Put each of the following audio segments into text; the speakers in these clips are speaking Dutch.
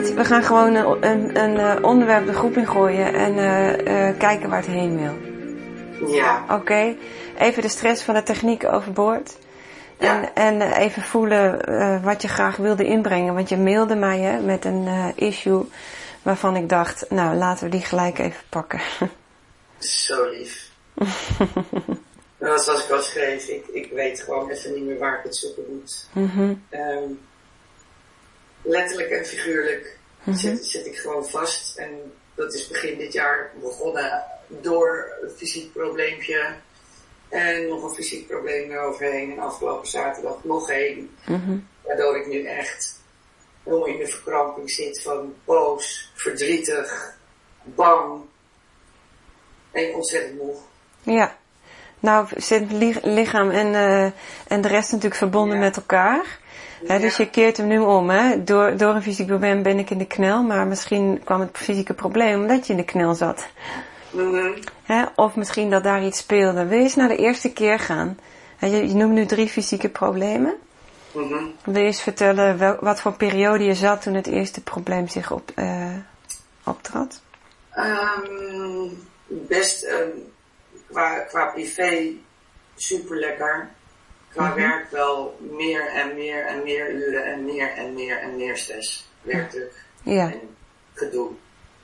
weet, we gaan gewoon een, een, een eh, onderwerp de groep ingooien en uh, uh, kijken waar het heen wil. Ja. Oké, okay. even de stress van de techniek overboord. Ja. En, en even voelen wat je graag wilde inbrengen. Want je mailde mij hè, met een issue waarvan ik dacht, nou laten we die gelijk even pakken. Zo lief. nou, zoals ik al schreef, ik, ik weet gewoon even niet meer waar ik het zoeken moet. Mm -hmm. um, letterlijk en figuurlijk Mhm. zit, zit ik gewoon vast. En dat is begin dit jaar begonnen door een fysiek probleempje. En nog een fysiek probleem eroverheen. En afgelopen zaterdag nog één. Mm Waardoor ik nu echt helemaal in de verkramping zit van boos, verdrietig, bang. En ontzettend moe. Ja. Nou, zit lichaam en, uh, en de rest natuurlijk verbonden Ja. met elkaar. Hè, dus je keert hem nu om. Hè? Door, door een fysiek probleem ben ik in de knel, maar misschien kwam het fysieke probleem omdat je in de knel zat. Mhm. Hè? Of misschien dat daar iets speelde. Wil je eens naar de eerste keer gaan? Hè, Je, je noemt nu drie fysieke problemen. Mhm. Wil je eens vertellen wel, wat voor periode je zat toen het eerste probleem zich op, eh optrad? Ehm, best ehm, qua, qua privé super lekker. Qua Mhm. werk wel meer en meer en meer uren en meer en meer en meer stress. Werkdruk Ja, en gedoe.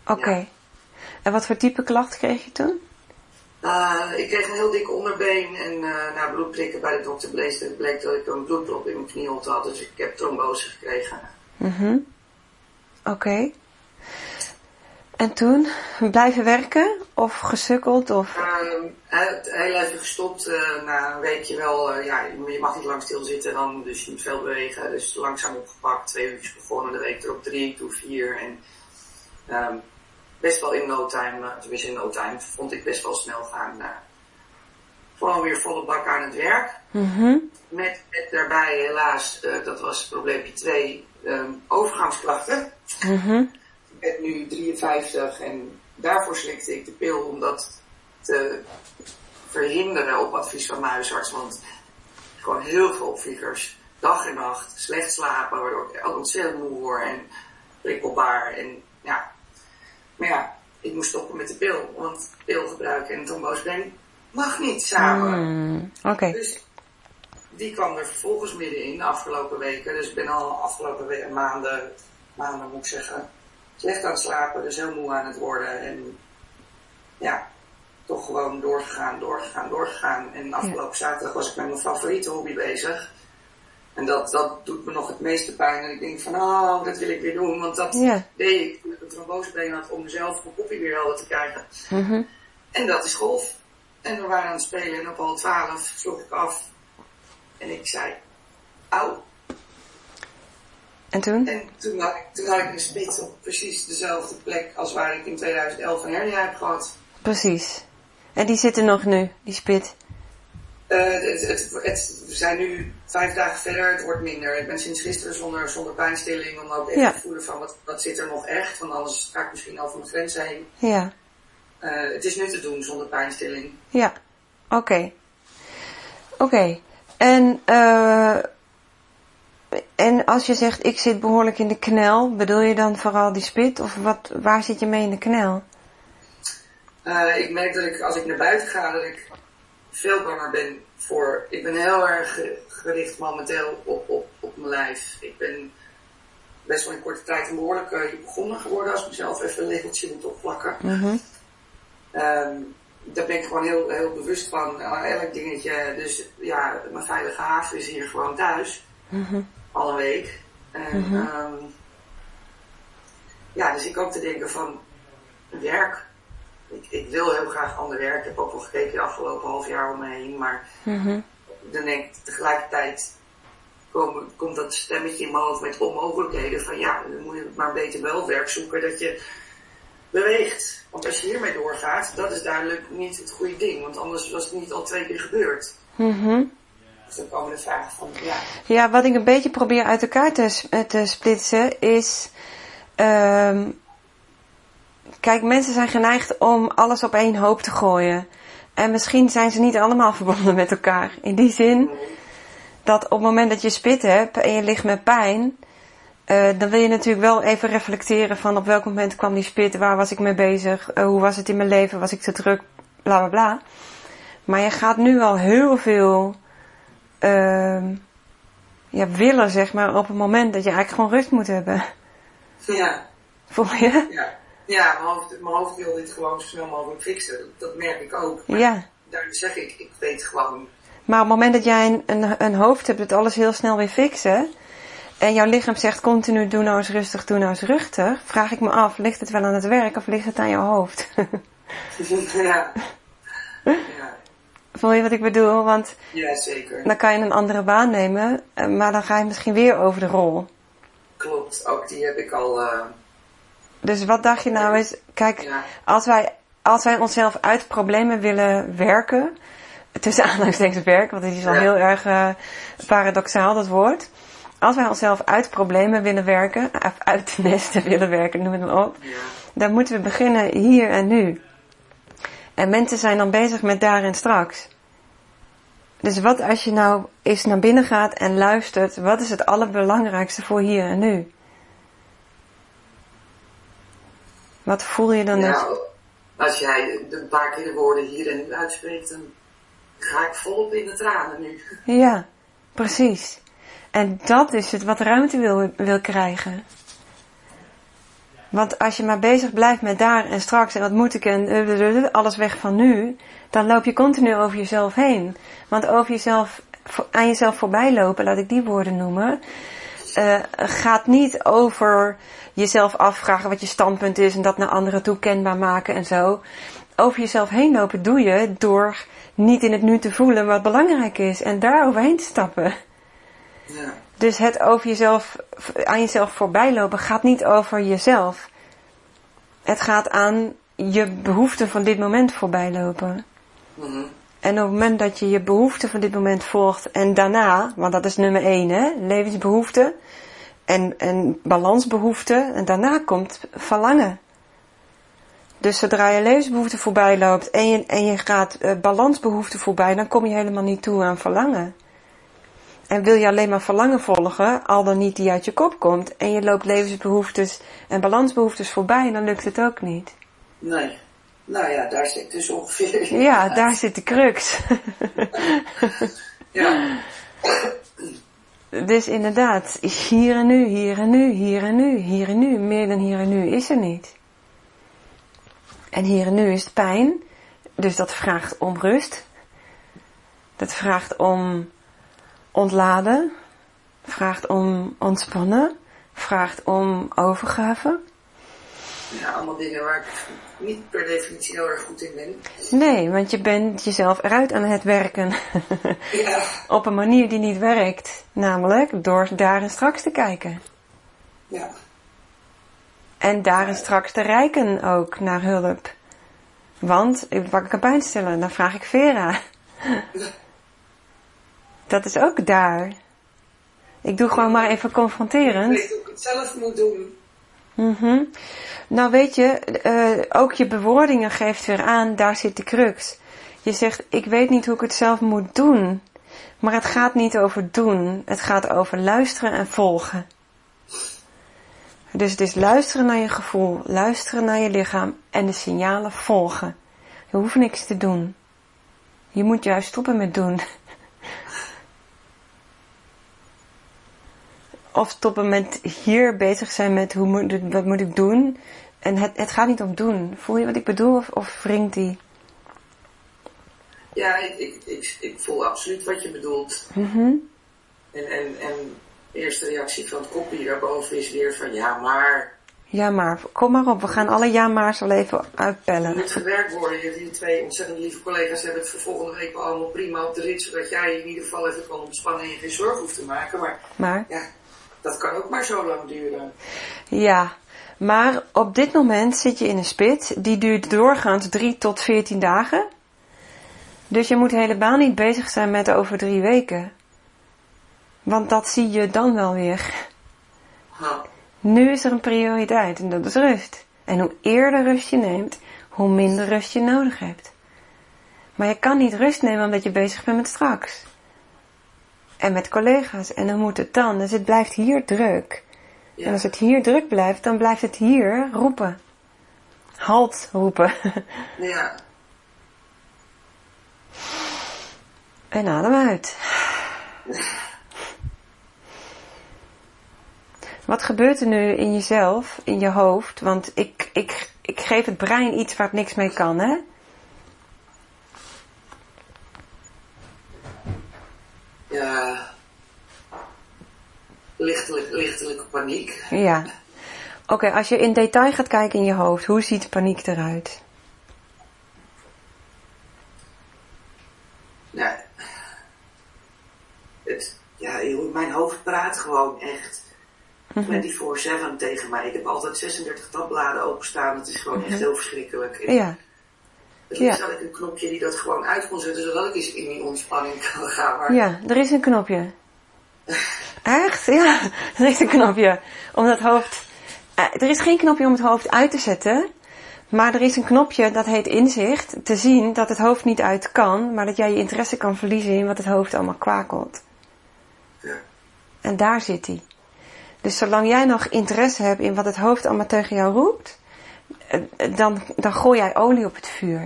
oké. En wat voor type klacht kreeg je toen? Uh, ik kreeg een heel dik onderbeen en uh, na bloedprikken bij de dokter bleek, bleek dat ik een bloedprop in mijn knieholte had. Dus ik heb trombose gekregen. Mhm. Oké. En toen? Blijven werken? Of gesukkeld? Of... Uh, heel, even gestopt, uh, na een weekje wel, uh, ja, je mag niet lang stilzitten dan, dus je moet veel bewegen. Dus langzaam opgepakt, twee uurtjes begonnen, de week erop drie, toen vier. En um, best wel in no time, uh, tenminste in no time, vond ik best wel snel gaan. Gewoon weer volle bak aan het werk. Mhm. Met, met daarbij helaas, dat was probleempje 2, um, overgangsklachten. Mhm. Ben nu 53 en daarvoor slikte ik de pil om dat te verhinderen op advies van mijn huisarts. Want gewoon heel veel opvliegers, dag en nacht, slecht slapen, waardoor ik ontzettend moe word en prikkelbaar. En ja, maar ja, ik moest stoppen met de pil, want pil gebruiken en tromboosbeen mag niet samen. Mm, Oké. Dus die kwam er vervolgens middenin de afgelopen weken. Dus ik ben al afgelopen maanden, maanden moet ik zeggen, slecht aan het slapen, dus heel moe aan het worden. En ja, toch gewoon doorgegaan, doorgegaan, doorgegaan. En afgelopen zaterdag was ik met mijn favoriete hobby bezig. En dat, dat doet me nog het meeste pijn. En ik denk van, oh, dat wil ik weer doen. Want dat Ja. deed ik toen ik een trombosebeen had om mezelf mijn koppie weer helder te krijgen. Mhm. En dat is golf. En we waren aan het spelen en op al twaalf sloeg ik af. En ik zei, auw. En toen? En toen had, ik, toen had ik een spit op precies dezelfde plek als waar ik in 2011 een hernia heb gehad. Precies. En die zitten nog nu, die spit. Uh, het, het, het, we zijn nu vijf dagen verder, het wordt minder. Ik ben sinds gisteren zonder, zonder pijnstilling om ook even Ja. te voelen van wat, wat zit er nog echt. Want anders ga ik misschien over mijn grens heen. Ja. Uh, het is nu te doen zonder pijnstilling. Ja. Oké. Oké. En, eh en als je zegt ik zit behoorlijk in de knel, bedoel je dan vooral die spit? Of wat, waar zit je mee in de knel? Uh, ik merk dat ik als ik naar buiten ga, dat ik veel banger ben voor. Ik ben heel erg ge- gericht momenteel op, op, op mijn lijf. Ik ben best wel in korte tijd een behoorlijk uh, begonnen geworden als ik mezelf even een leveltje moet opplakken. Mhm. Um, daar ben ik gewoon heel, heel bewust van. Uh, elk dingetje. Dus ja, mijn veilige haven is hier gewoon thuis. Mhm. Al een week. En, Mhm. um, ja, dus ik ook te denken van werk. Ik, ik wil heel graag ander werk. Ik heb ook wel gekeken de afgelopen half jaar om me heen. Maar Mhm. dan denk ik tegelijkertijd kom, komt dat stemmetje in mijn hoofd met onmogelijkheden. Van ja, dan moet je maar beter wel werk zoeken dat je beweegt. Want als je hiermee doorgaat, dat is duidelijk niet het goede ding. Want anders was het niet al twee keer gebeurd. Mhm. Van, ja, Ja, wat ik een beetje probeer uit elkaar te, eh, te splitsen is. ehm kijk, mensen zijn geneigd om alles op één hoop te gooien. En misschien zijn ze niet allemaal verbonden met elkaar. In die zin dat op het moment dat je spit hebt en je ligt met pijn. Uh, dan wil je natuurlijk wel even reflecteren van op welk moment kwam die spit, waar was ik mee bezig, uh, hoe was het in mijn leven, was ik te druk, bla bla bla. Maar je gaat nu al heel veel uh, ja, willen, zeg maar, op het moment dat je eigenlijk gewoon rust moet hebben. Ja. Voel je? Ja, ja mijn, hoofd, mijn hoofd wil dit gewoon zo snel mogelijk fixen. Dat, merk ik ook. Maar ja. Daar zeg ik, ik weet gewoon. Maar op het moment dat jij een, een, een hoofd hebt dat alles heel snel weer fixen, en jouw lichaam zegt continu doe nou eens rustig, doe nou eens rustig, vraag ik me af, ligt het wel aan het werk of ligt het aan jouw hoofd? ja. ja. Voel je wat ik bedoel? Want ja, zeker. dan kan je een andere baan nemen, eh, maar dan ga je misschien weer over de rol. Klopt, ook die heb ik al. Uh... Dus wat dacht je nou eens, kijk, Ja. als, wij, als wij onszelf uit problemen willen werken, tussen aanhalingstekens werken, want het is al Ja. heel erg eh, paradoxaal dat woord. Als wij onszelf uit problemen willen werken, uit nesten willen werken, noem het maar op, Ja. dan moeten we beginnen hier en nu. En mensen zijn dan bezig met daar en straks. Dus wat als je nou eens naar binnen gaat en luistert, wat is het allerbelangrijkste voor hier en nu? Wat voel je dan? Nou, als jij een paar keer de woorden hier en nu uitspreekt, dan ga ik volop in de tranen nu. Ja, precies. En dat is het wat ruimte wil, wil krijgen. Want als je maar bezig blijft met daar en straks en wat moet ik en eh, alles weg van nu, dan loop je continu over jezelf heen. Want over jezelf, aan jezelf voorbij lopen, laat ik die woorden noemen, eh, gaat niet over jezelf afvragen wat je standpunt is en dat naar anderen toe kenbaar maken en zo. Over jezelf heen lopen doe je door niet in het nu te voelen wat belangrijk is en daar overheen te stappen. Ja. Dus het over jezelf, aan jezelf voorbij lopen gaat niet over jezelf. Het gaat aan je behoeften van dit moment voorbij lopen. Mhm. En op het moment dat je je behoeften van dit moment volgt en daarna, want dat is nummer één, hè, levensbehoeften en, en balansbehoeften, en daarna komt verlangen. Dus zodra je levensbehoeften voorbij loopt en je, en je gaat eh, balansbehoeften voorbij, dan kom je helemaal niet toe aan verlangen. En wil je alleen maar verlangen volgen, al dan niet die uit je kop komt, en je loopt levensbehoeftes en balansbehoeftes voorbij, dan lukt het ook niet. Nee. Nou ja, daar zit dus ongeveer. Ja, daar zit de crux. Ja. Dus inderdaad, hier en nu, hier en nu, hier en nu, hier en nu. Meer dan hier en nu is er niet. En hier en nu is het pijn. Dus dat vraagt om rust. Dat vraagt om ontladen. Vraagt om ontspannen. Vraagt om overgave. ja, allemaal dingen waar ik niet per definitie heel erg goed in ben. Nee, want je bent jezelf eruit aan het werken. Ja. Op een manier die niet werkt. Namelijk door daar en straks te kijken. Ja. En daar is straks te reiken ook naar hulp. Want, ik pak ik een pijnstiller, dan vraag ik Vera. Dat is ook daar. Ik doe gewoon maar even Ik confronterend. weet hoe ik het zelf moet doen. Mhm. Nou weet je, eh, ook je bewoordingen geeft weer aan, daar zit de crux. Je zegt, ik weet niet hoe ik het zelf moet doen. Maar het gaat niet over doen. Het gaat over luisteren en volgen. Dus het is luisteren naar je gevoel, luisteren naar je lichaam en de signalen volgen. Je hoeft niks te doen. Je moet juist stoppen met doen. Of stoppen met hier bezig zijn met hoe moet, ik- wat moet ik doen. En het, het gaat niet om doen. Voel je wat ik bedoel of, of wringt die? Ja, ik, ik, ik, ik voel absoluut wat je bedoelt. Mhm. En, en, en de eerste reactie van het kopje daarboven is weer van ja, maar Ja maar, kom maar op. We gaan alle ja maar's al even uitpellen. moet gewerkt worden. Je, die twee ontzettend lieve collega's hebben het voor volgende week allemaal prima op de rit, zodat jij in ieder geval even kan ontspannen en je geen zorgen hoeft te maken. Maar Maar, ja, dat kan ook maar zo lang duren. ja. Maar op dit moment zit je in een spit. Die duurt doorgaans 3 tot 14 dagen. Dus je moet helemaal niet bezig zijn met over drie weken. Want dat zie je dan wel weer. Ha. Nu is er een prioriteit en dat is rust. En hoe eerder rust je neemt, hoe minder rust je nodig hebt. Maar je kan niet rust nemen omdat je bezig bent met straks. En met collega's. En dan moet het dan. Dus het blijft hier druk. En als het hier druk blijft, dan blijft het hier roepen. Halt roepen. Ja. En adem uit. Wat gebeurt er nu in jezelf, in je hoofd? Want ik, ik, ik geef het brein iets waar het niks mee kan, hè? Ja. Lichtelijk, lichtelijke paniek. Ja. Oké, als je in detail gaat kijken in je hoofd, hoe ziet paniek eruit? Nou, het, ja, mijn hoofd praat gewoon echt 24-7 tegen mij. Ik heb altijd 36 tabbladen openstaan. Het is gewoon echt heel verschrikkelijk. En Ja. Dus Ja. had ik een knopje die dat gewoon uit kon zetten, zodat ik eens in die ontspanning kan gaan. Maar Ja, er is een knopje. Echt? Ja, er is een knopje. Om dat hoofd... eh, er is geen knopje om het hoofd uit te zetten. Maar er is een knopje dat heet inzicht. Te zien dat het hoofd niet uit kan. Maar dat jij je interesse kan verliezen in wat het hoofd allemaal kwakelt. ja, En daar zit hij. Dus zolang jij nog interesse hebt in wat het hoofd allemaal tegen jou roept, dan, dan gooi jij olie op het vuur.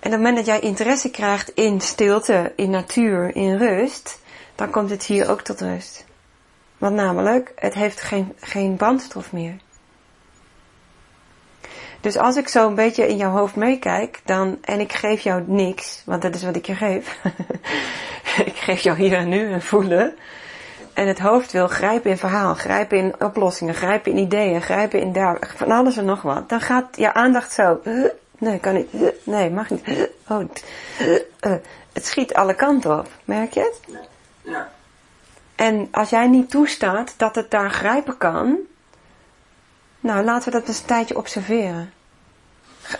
En op het moment dat jij interesse krijgt in stilte, in natuur, in rust, dan komt het hier ook tot rust. Want namelijk, het heeft geen, geen brandstof meer. Dus als ik zo een beetje in jouw hoofd meekijk, dan, en ik geef jou niks, want dat is wat ik je geef. ik geef jou hier en nu een voelen. En het hoofd wil grijpen in verhaal, grijpen in oplossingen, grijpen in ideeën, grijpen in daar, van alles en nog wat. Dan gaat je aandacht zo, nee, kan niet, nee, mag niet, oh, het, eh. het schiet alle kanten op, merk je het? ja, En als jij niet toestaat dat het daar grijpen kan, nou laten we dat eens een tijdje observeren.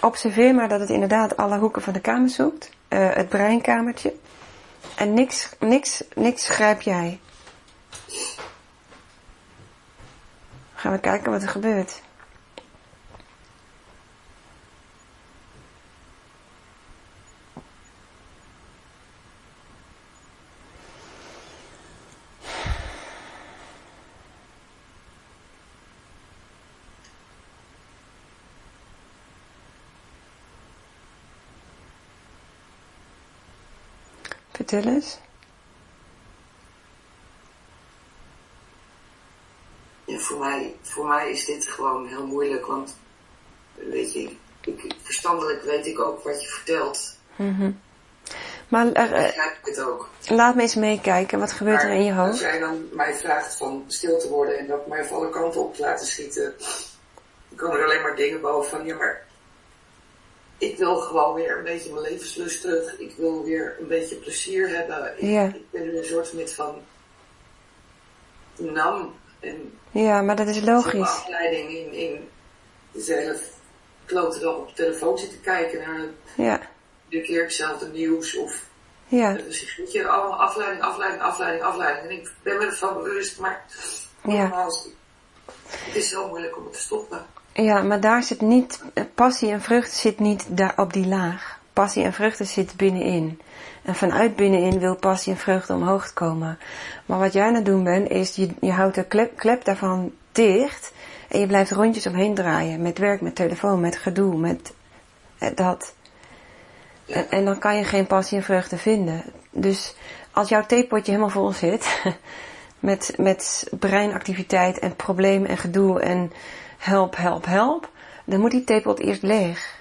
Observeer maar dat het inderdaad alle hoeken van de kamer zoekt, eh, het breinkamertje. En niks, niks, niks grijp jij. Gaan we kijken wat er gebeurt. Vertel eens. Voor, mij, voor mij is dit gewoon heel moeilijk, want weet je, ik, verstandelijk weet ik ook wat je vertelt. Mhm. Maar eh, eh, Begrijp ik het ook. laat me eens meekijken. Wat gebeurt er in je Als hoofd? jij dan mij vraagt van stil te worden en dat mij van alle kanten op te laten schieten, dan komen er alleen maar dingen boven van, ja maar, ik wil gewoon weer een beetje mijn levenslust terug. Ik wil weer een beetje plezier hebben. Ik, ik ben nu een soort van nam en Ja, maar dat is logisch. afleiding in, in dezelfde klote dan op de telefoon zitten kijken naar Ja, iedere keer hetzelfde nieuws of ja, dus weet je, allemaal afleiding, afleiding, afleiding, afleiding. En ik ben me ervan bewust, maar Ja. het is zo moeilijk om het te stoppen. ja, maar daar zit niet, passie en vrucht zit niet daar op die laag. Passie en vruchten zit binnenin. En vanuit binnenin wil passie en vreugde omhoog komen. Maar wat jij aan het doen bent, is je, je houdt de klep, klep daarvan dicht. En je blijft rondjes omheen draaien. Met werk, met telefoon, met gedoe, met eh, dat. En, en dan kan je geen passie en vreugde vinden. Dus als jouw theepotje helemaal vol zit. Met, met breinactiviteit en problemen en gedoe en help, help, help. Dan moet die theepot eerst leeg.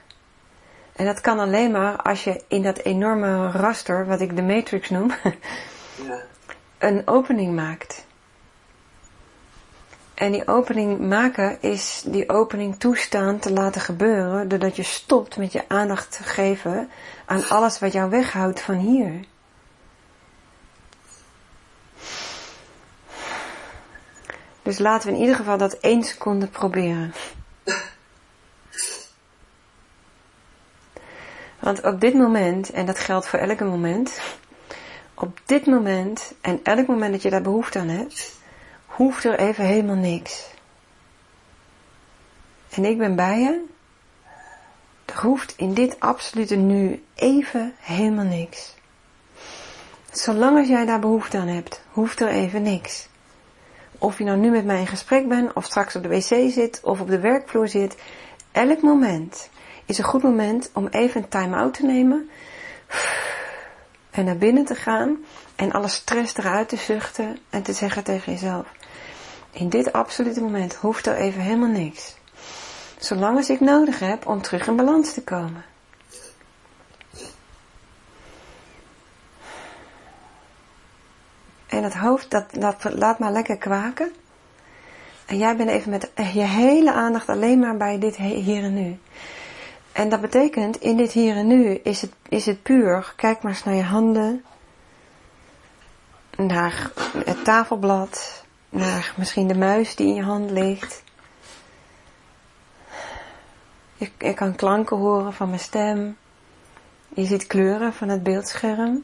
En dat kan alleen maar als je in dat enorme raster, wat ik de matrix noem, Ja, een opening maakt. En die opening maken is die opening toestaan te laten gebeuren, doordat je stopt met je aandacht te geven aan alles wat jou weghoudt van hier. Dus laten we in ieder geval dat één seconde proberen. Want op dit moment, en dat geldt voor elke moment, op dit moment en elk moment dat je daar behoefte aan hebt, hoeft er even helemaal niks. En ik ben bij je. Er hoeft in dit absolute nu even helemaal niks. Zolang als jij daar behoefte aan hebt, hoeft er even niks. of je nou nu met mij in gesprek bent, of straks op de wc zit, of op de werkvloer zit, elk moment is een goed moment om even een time-out te nemen en naar binnen te gaan en alle stress eruit te zuchten en te zeggen tegen jezelf, in dit absolute moment hoeft er even helemaal niks. Zolang als ik nodig heb om terug in balans te komen. En het hoofd, dat, dat laat maar lekker kwaken. En jij bent even met je hele aandacht alleen maar bij dit hier en nu. En dat betekent, in dit hier en nu is het, is het puur, kijk maar eens naar je handen, naar het tafelblad, naar misschien de muis die in je hand ligt. Je, kan klanken horen van mijn stem. Je ziet kleuren van het beeldscherm.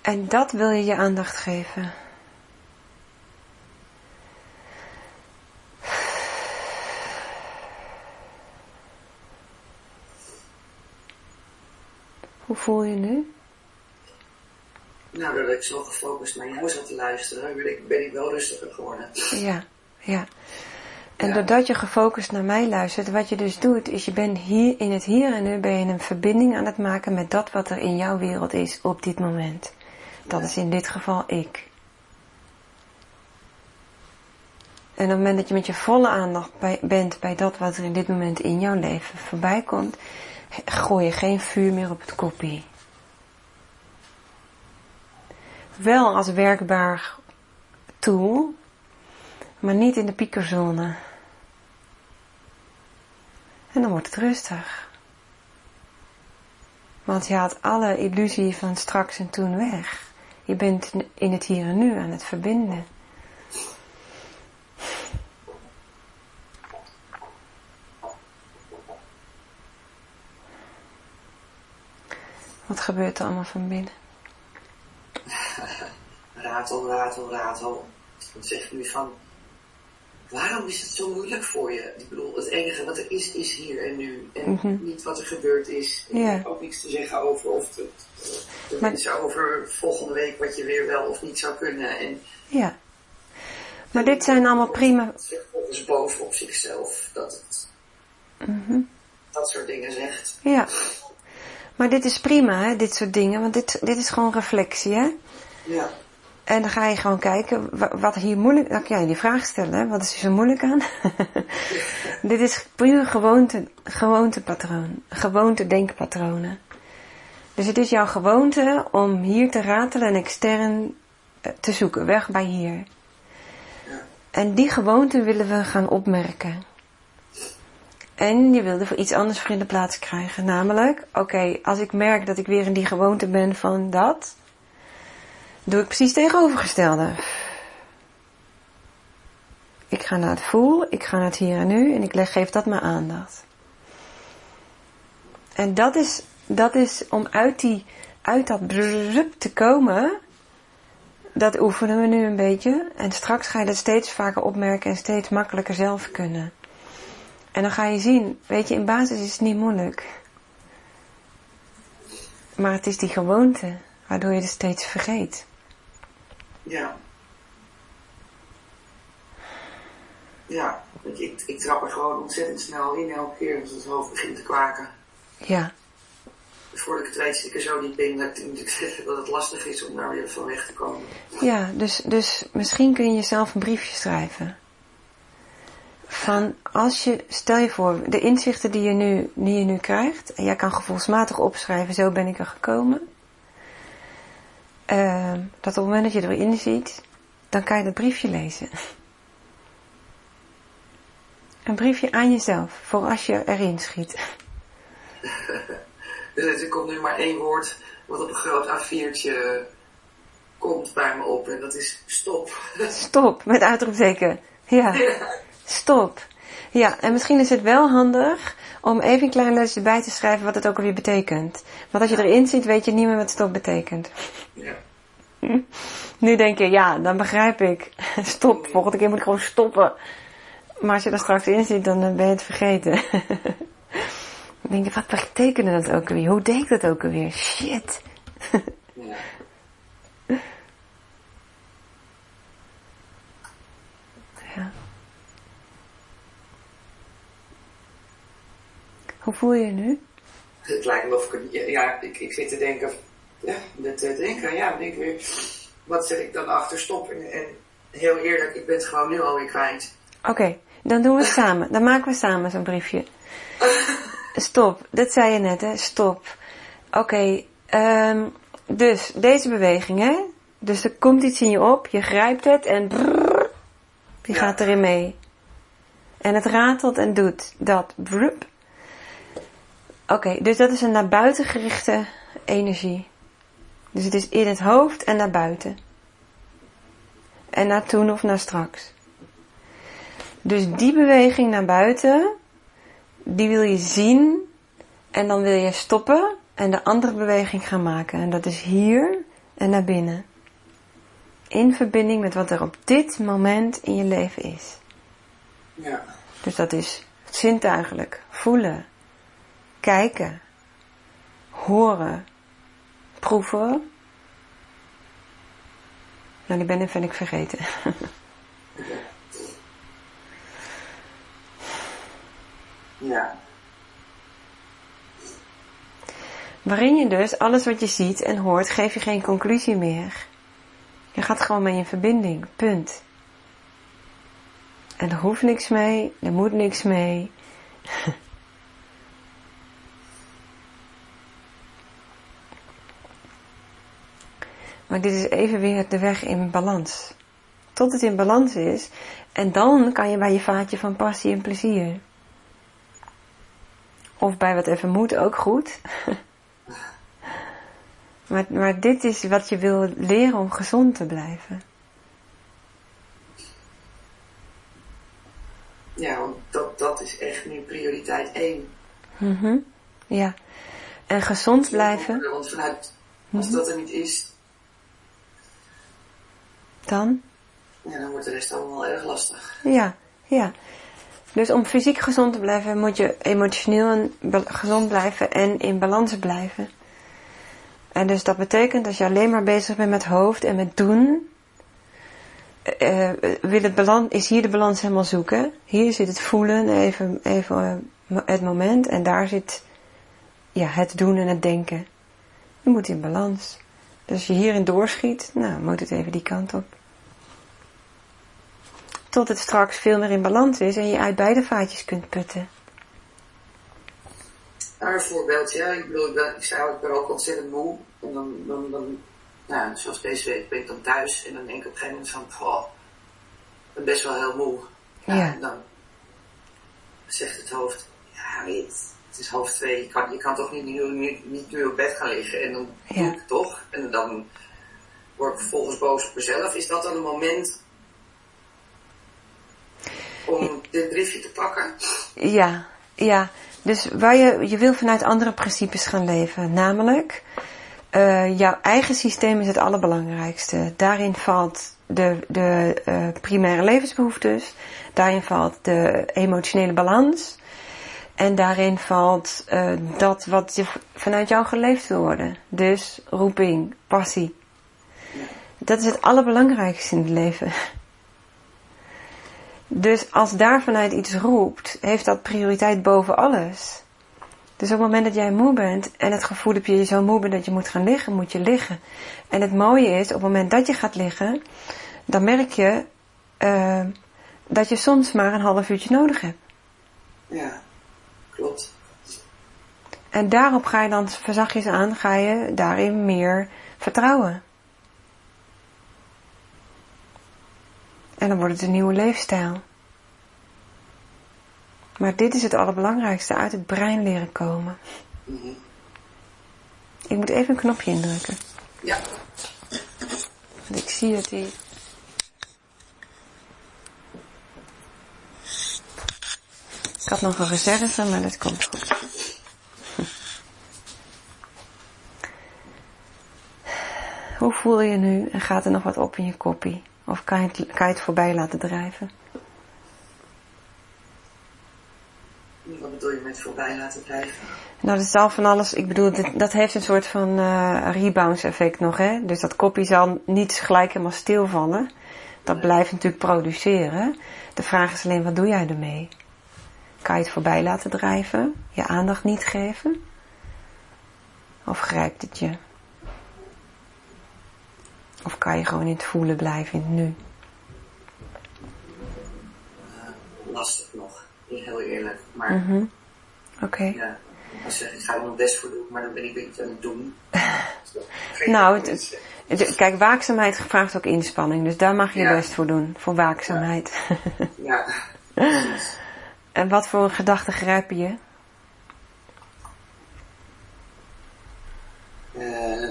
En dat wil je je aandacht geven. Voel je nu? Nou, doordat ik zo gefocust naar jou zat te luisteren, ben ik, ben ik wel rustiger geworden. Ja, ja. En doordat je gefocust naar mij luistert, wat je dus doet, is je bent hier in het hier en nu ben je een verbinding aan het maken met dat wat er in jouw wereld is op dit moment. Dat is in dit geval ik. En op het moment dat je met je volle aandacht bij, bent bij dat wat er in dit moment in jouw leven voorbij komt, gooi je geen vuur meer op het koppie. Wel als werkbaar tool, maar niet in de piekerzone. En dan wordt het rustig. Want je haalt alle illusie van straks en toen weg. Je bent in het hier en nu aan het verbinden. Wat gebeurt er allemaal van binnen? ratel, ratel, ratel. Dan zeg ik nu van, waarom is het zo moeilijk voor je? Ik bedoel, het enige wat er is, is hier en nu. En mhm. niet wat er gebeurd is. Heb ook niets te zeggen over of het, de mensen over volgende week wat je weer wel of niet zou kunnen. En, ja. Maar dit zijn allemaal prima... Volgens boven op zichzelf dat het mhm. dat soort dingen zegt. Ja. Maar dit is prima, hè, dit soort dingen, want dit, dit is gewoon reflectie, hè? Ja. En dan ga je gewoon kijken wat hier moeilijk... Dan kan je die vraag stellen, hè? wat is er zo moeilijk aan? Dit is puur gewoonte, gewoontepatroon. Gewoonte denkpatronen. Dus het is jouw gewoonte om hier te ratelen en extern eh, te zoeken, weg bij hier. En die gewoonte willen we gaan opmerken. En je wilde voor iets anders voor in de plaats krijgen. Namelijk, oké, als ik merk dat ik weer in die gewoonte ben van dat, doe ik precies tegenovergestelde. Ik ga naar het voel, ik ga naar het hier en nu en ik leg, geef dat mijn aandacht. En dat is, dat is om uit, die, uit dat brrrp te komen, dat oefenen we nu een beetje. En straks ga je dat steeds vaker opmerken en steeds makkelijker zelf kunnen. En dan ga je zien, weet je, in basis is het niet moeilijk. Maar het is die gewoonte, waardoor je het steeds vergeet. Ja. Ja, ik, ik trap er gewoon ontzettend snel in elke keer als het hoofd begint te kwaken. Ja. Dus voordat ik het weet zit ik er zo niet in dat, dat het lastig is om daar weer van weg te komen. Ja, dus, dus misschien kun je jezelf een briefje schrijven. Van als je, stel je voor, de inzichten die je nu, die je nu krijgt, en jij kan gevoelsmatig opschrijven, zo ben ik er gekomen. Uh, dat op het moment dat je erin ziet, dan kan je dat briefje lezen. Een briefje aan jezelf, voor als je erin schiet. dus er komt nu maar één woord wat op een groot A4'tje komt bij me op en dat is stop. Stop, met uitroepteken. Ja. ja. Stop. Ja, en misschien is het wel handig om even een klein lesje bij te schrijven wat het ook alweer betekent. Want als je erin ziet, weet je niet meer wat stop betekent. Ja. Nu denk je, ja, dan begrijp ik. Stop, volgende keer moet ik gewoon stoppen. Maar als je er straks in ziet, dan ben je het vergeten. dan denk je, wat betekende dat ook alweer? Hoe deed ik dat ook alweer? Shit. Hoe voel je je nu? Het lijkt me of ik, ja, ik, ik zit te denken, ja, te denken, ja, ik denk weer, wat zet ik dan achter stop? En, en heel eerlijk, ik ben het gewoon nu alweer kwijt. Oké, dan doen we het samen. Dan maken we samen zo'n briefje. Stop, dat zei je net, hè? Stop. Oké, ehm, dus deze beweging, hè? Dus er komt iets in je op, je grijpt het en brrr, die Ja. gaat erin mee. En het ratelt en doet dat. Brup. Oké, dus dat is een naar buiten gerichte energie. Dus het is in het hoofd en naar buiten. En naar toen of naar straks. Dus die beweging naar buiten, die wil je zien en dan wil je stoppen en de andere beweging gaan maken. En dat is hier en naar binnen. In verbinding met wat er op dit moment in je leven is. Ja. Dus dat is zintuigelijk, voelen, kijken, horen, proeven. Nou, die ben ik, ben ik vergeten. Ja. Waarin je dus alles wat je ziet en hoort, geef je geen conclusie meer. Je gaat gewoon mee in verbinding. Punt. En er hoeft niks mee, er moet niks mee. Maar dit is even weer de weg in balans. Tot het in balans is. En dan kan je bij je vaatje van passie en plezier. Of bij wat even moet ook goed. Maar, maar dit is wat je wil leren om gezond te blijven. Ja, want dat, dat is echt nu prioriteit één. Mhm. Ja. En gezond blijven, Want vanuit, als dat er niet is, dan? ja, dan wordt de rest allemaal erg lastig. Ja, ja. Dus om fysiek gezond te blijven moet je emotioneel gezond blijven en in balans blijven. En dus dat betekent als je alleen maar bezig bent met hoofd en met doen, eh, eh, wil het balans, is hier de balans helemaal zoeken. Hier zit het voelen, even, even eh, het moment en daar zit ja, het doen en het denken. Je moet in balans. Dus als je hierin doorschiet, nou moet het even die kant op tot het straks veel meer in balans is en je uit beide vaatjes kunt putten. Een voorbeeldje, ja, ik bedoel, ik, ben, ik ook, ben ook ontzettend moe. En dan, dan, dan nou, zoals deze week ben ik dan thuis en dan denk ik op een gegeven moment van, goh, ik ben best wel heel moe. Nou, Ja. En dan zegt het hoofd, ja, weet het is half twee, je kan, je kan toch niet nu, niet, niet nu op bed gaan liggen. En dan Ja. doe ik het toch. En dan word ik vervolgens boos op mezelf. Is dat dan een moment om dit briefje te pakken? Ja, ja. Dus waar je, je wil vanuit andere principes gaan leven. Namelijk, eh, jouw eigen systeem is het allerbelangrijkste. Daarin valt de, de eh, primaire levensbehoeftes. Daarin valt de emotionele balans. En daarin valt eh, dat wat je vanuit jou geleefd wil worden. Dus roeping, passie. Dat is het allerbelangrijkste in het leven. Dus als daar vanuit iets roept, heeft dat prioriteit boven alles. Dus op het moment dat jij moe bent en het gevoel heb je je zo moe bent dat je moet gaan liggen, moet je liggen. En het mooie is, op het moment dat je gaat liggen, dan merk je eh, dat je soms maar een half uurtje nodig hebt. Ja, klopt. En daarop ga je dan verzachtjes aan, ga je daarin meer vertrouwen. En dan wordt het een nieuwe leefstijl. Maar dit is het allerbelangrijkste, uit het brein leren komen. Ik moet even een knopje indrukken. Ja, Want ik zie dat die... Ik had nog een reserve, maar dat komt goed. Hoe voel je je nu en gaat er nog wat op in je koppie? Of kan je het, kan je het voorbij laten drijven? wat bedoel je met voorbij laten blijven? Nou, dat zal van alles. Ik bedoel, dat, dat heeft een soort van uh, rebounds effect nog, hè? Dus dat kopje zal niet gelijk helemaal stilvallen. Dat blijft natuurlijk produceren. De vraag is alleen, wat doe jij ermee? Kan je het voorbij laten drijven? Je aandacht niet geven? Of grijpt het je? Of kan je gewoon in het voelen blijven in het nu? Uh, lastig nog, heel eerlijk. Maar mm -hmm. oké. Okay. Ja, als zeg ik ga er mijn best voor doen, maar dan ben ik niet aan het doen. nou, het, het, kijk, waakzaamheid vraagt ook inspanning, dus daar mag je ja. best voor doen, voor waakzaamheid. Ja, ja. en wat voor gedachten grijp je? Uh,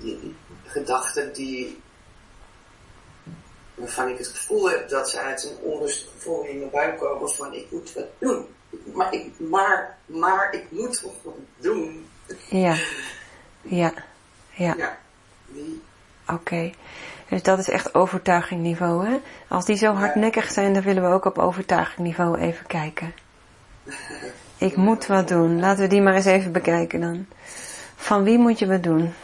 die gedachten die waarvan ik het gevoel heb dat ze uit een onrustig gevoel in mijn buik komen van ik moet wat doen. Maar ik, maar, maar ik moet toch wat doen. Ja, ja, ja. ja die. Oké. Okay. Dus dat is echt overtuigingniveau, hè? Als die zo hardnekkig zijn, dan willen we ook op overtuigingniveau even kijken. Ik moet wat doen. Laten we die maar eens even bekijken dan. Van wie moet je wat doen?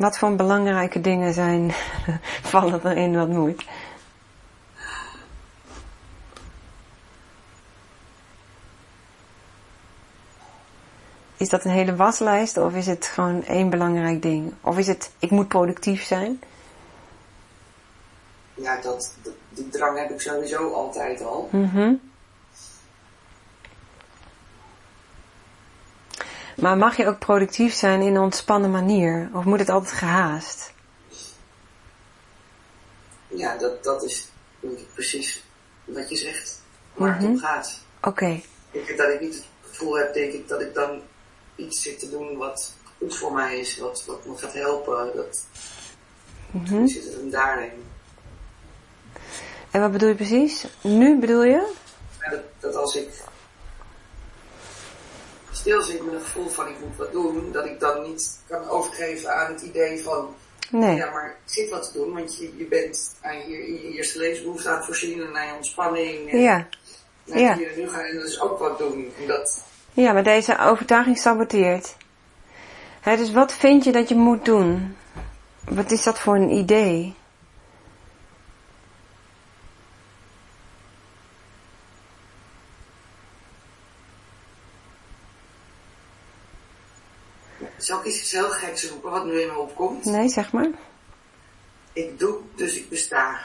Wat voor belangrijke dingen zijn, vallen erin wat moet? Is dat een hele waslijst of is het gewoon één belangrijk ding? Of is het, ik moet productief zijn? Ja, dat, die drang heb ik sowieso altijd al. Mm Maar mag je ook productief zijn in een ontspannen manier? Of moet het altijd gehaast? Ja, dat, dat is precies wat je zegt. Waar het om gaat. Oké. Okay. Ik, dat ik niet het gevoel heb, denk ik, dat ik dan iets zit te doen wat goed voor mij is, wat, wat me gaat helpen. Dat mm -hmm. zit het hem daarin. En wat bedoel je precies? Nu bedoel je? Ja, dat, dat als ik stil zit met een gevoel van ik moet wat doen, dat ik dan niet kan overgeven aan het idee van nee. ja, maar zit wat te doen, want je, je bent aan je, je eerste levensbehoefte aan het voorzien en aan je ontspanning. En, ja. En ja. nu gaan en dus ook wat doen. En dat... Ja, maar deze overtuiging saboteert. He, dus wat vind je dat je moet doen? Wat is dat voor een idee? Ik iets heel geks roepen wat nu in me opkomt? Nee, zeg maar. Ik doe, dus ik besta.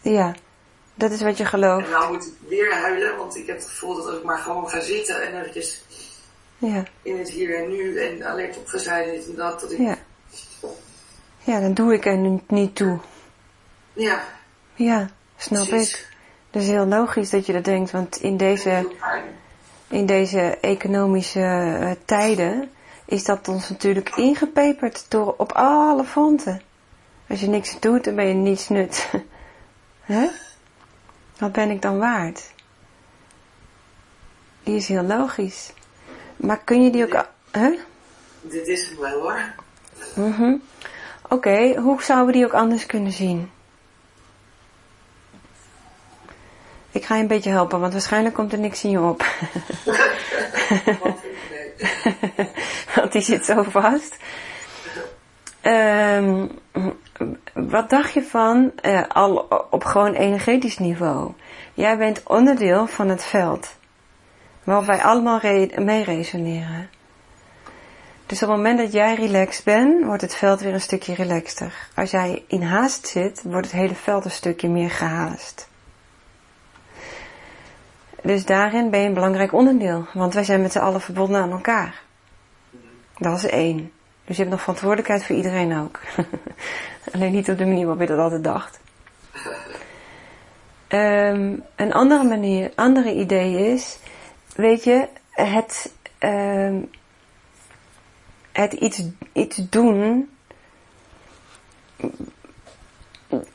Ja, dat is wat je gelooft. En nou moet ik weer huilen, want ik heb het gevoel dat als ik maar gewoon ga zitten en eventjes ja. in het hier en nu en alert op ga zijn dit en dat, dat ik... Ja. ja, dan doe ik er niet toe. Ja. Ja, snap Precies. ik. Dat is heel logisch dat je dat denkt, want in deze, in deze economische uh, tijden is dat ons natuurlijk ingepeperd door op alle fronten. Als je niks doet, dan ben je niets nut. Hè? Wat ben ik dan waard? Die is heel logisch. Maar kun je die ook... Hè? Dit is het wel hoor. Mm -hmm. Oké, okay, hoe zouden we die ook anders kunnen zien? Ik ga je een beetje helpen, want waarschijnlijk komt er niks in je op. want die zit zo vast. Um, wat dacht je van, uh, al op gewoon energetisch niveau? Jij bent onderdeel van het veld. Waar wij allemaal mee resoneren. Dus op het moment dat jij relaxed bent, wordt het veld weer een stukje relaxter. Als jij in haast zit, wordt het hele veld een stukje meer gehaast. Dus daarin ben je een belangrijk onderdeel. Want wij zijn met z'n allen verbonden aan elkaar. Dat is één. Dus je hebt nog verantwoordelijkheid voor iedereen ook. Alleen niet op de manier waarop je dat altijd dacht. Um, een andere manier, andere idee is, weet je, het, um, het iets, iets doen,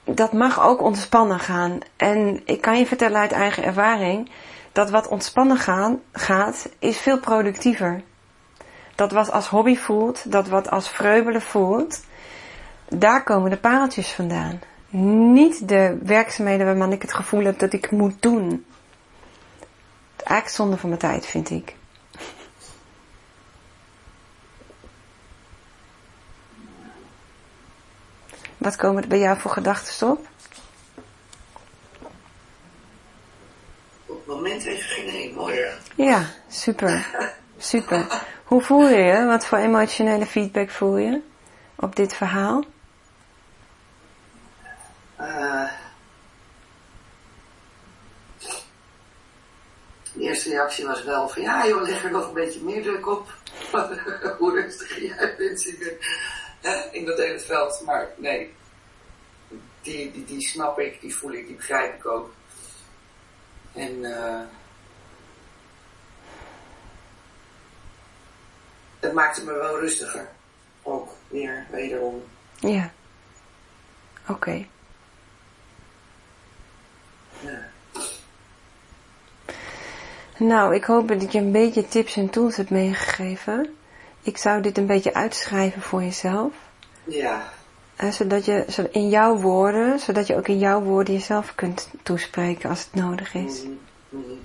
dat mag ook ontspannen gaan. En ik kan je vertellen uit eigen ervaring, dat wat ontspannen gaan, gaat, is veel productiever. Dat wat als hobby voelt, dat wat als vreubelen voelt, daar komen de pareltjes vandaan. Niet de werkzaamheden waarvan ik het gevoel heb dat ik moet doen. eigenlijk zonde van mijn tijd, vind ik. Wat komen er bij jou voor gedachten op? Op het moment even geen één, mooi. Ja, super. Super. Hoe voel je je? Wat voor emotionele feedback voel je op dit verhaal? Uh, de eerste reactie was wel van ja joh, leg er nog een beetje meer druk op. Hoe rustig jij bent in, dat hele veld. Maar nee, die, die, die snap ik, die voel ik, die begrijp ik ook. En uh, het maakte me wel rustiger. Ook weer, wederom. Ja. Oké. Ja. Nou, ik hoop dat je een beetje tips en tools hebt meegegeven. Ik zou dit een beetje uitschrijven voor jezelf. Ja. Zodat je in jouw woorden, zodat je ook in jouw woorden jezelf kunt toespreken als het nodig is. Mm -hmm.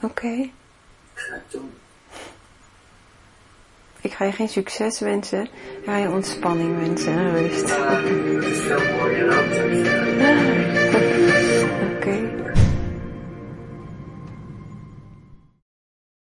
Oké. Okay. Ga ik doen. Ik ga je geen succes wensen, ik ga je ontspanning wensen en rust. Ah, oké.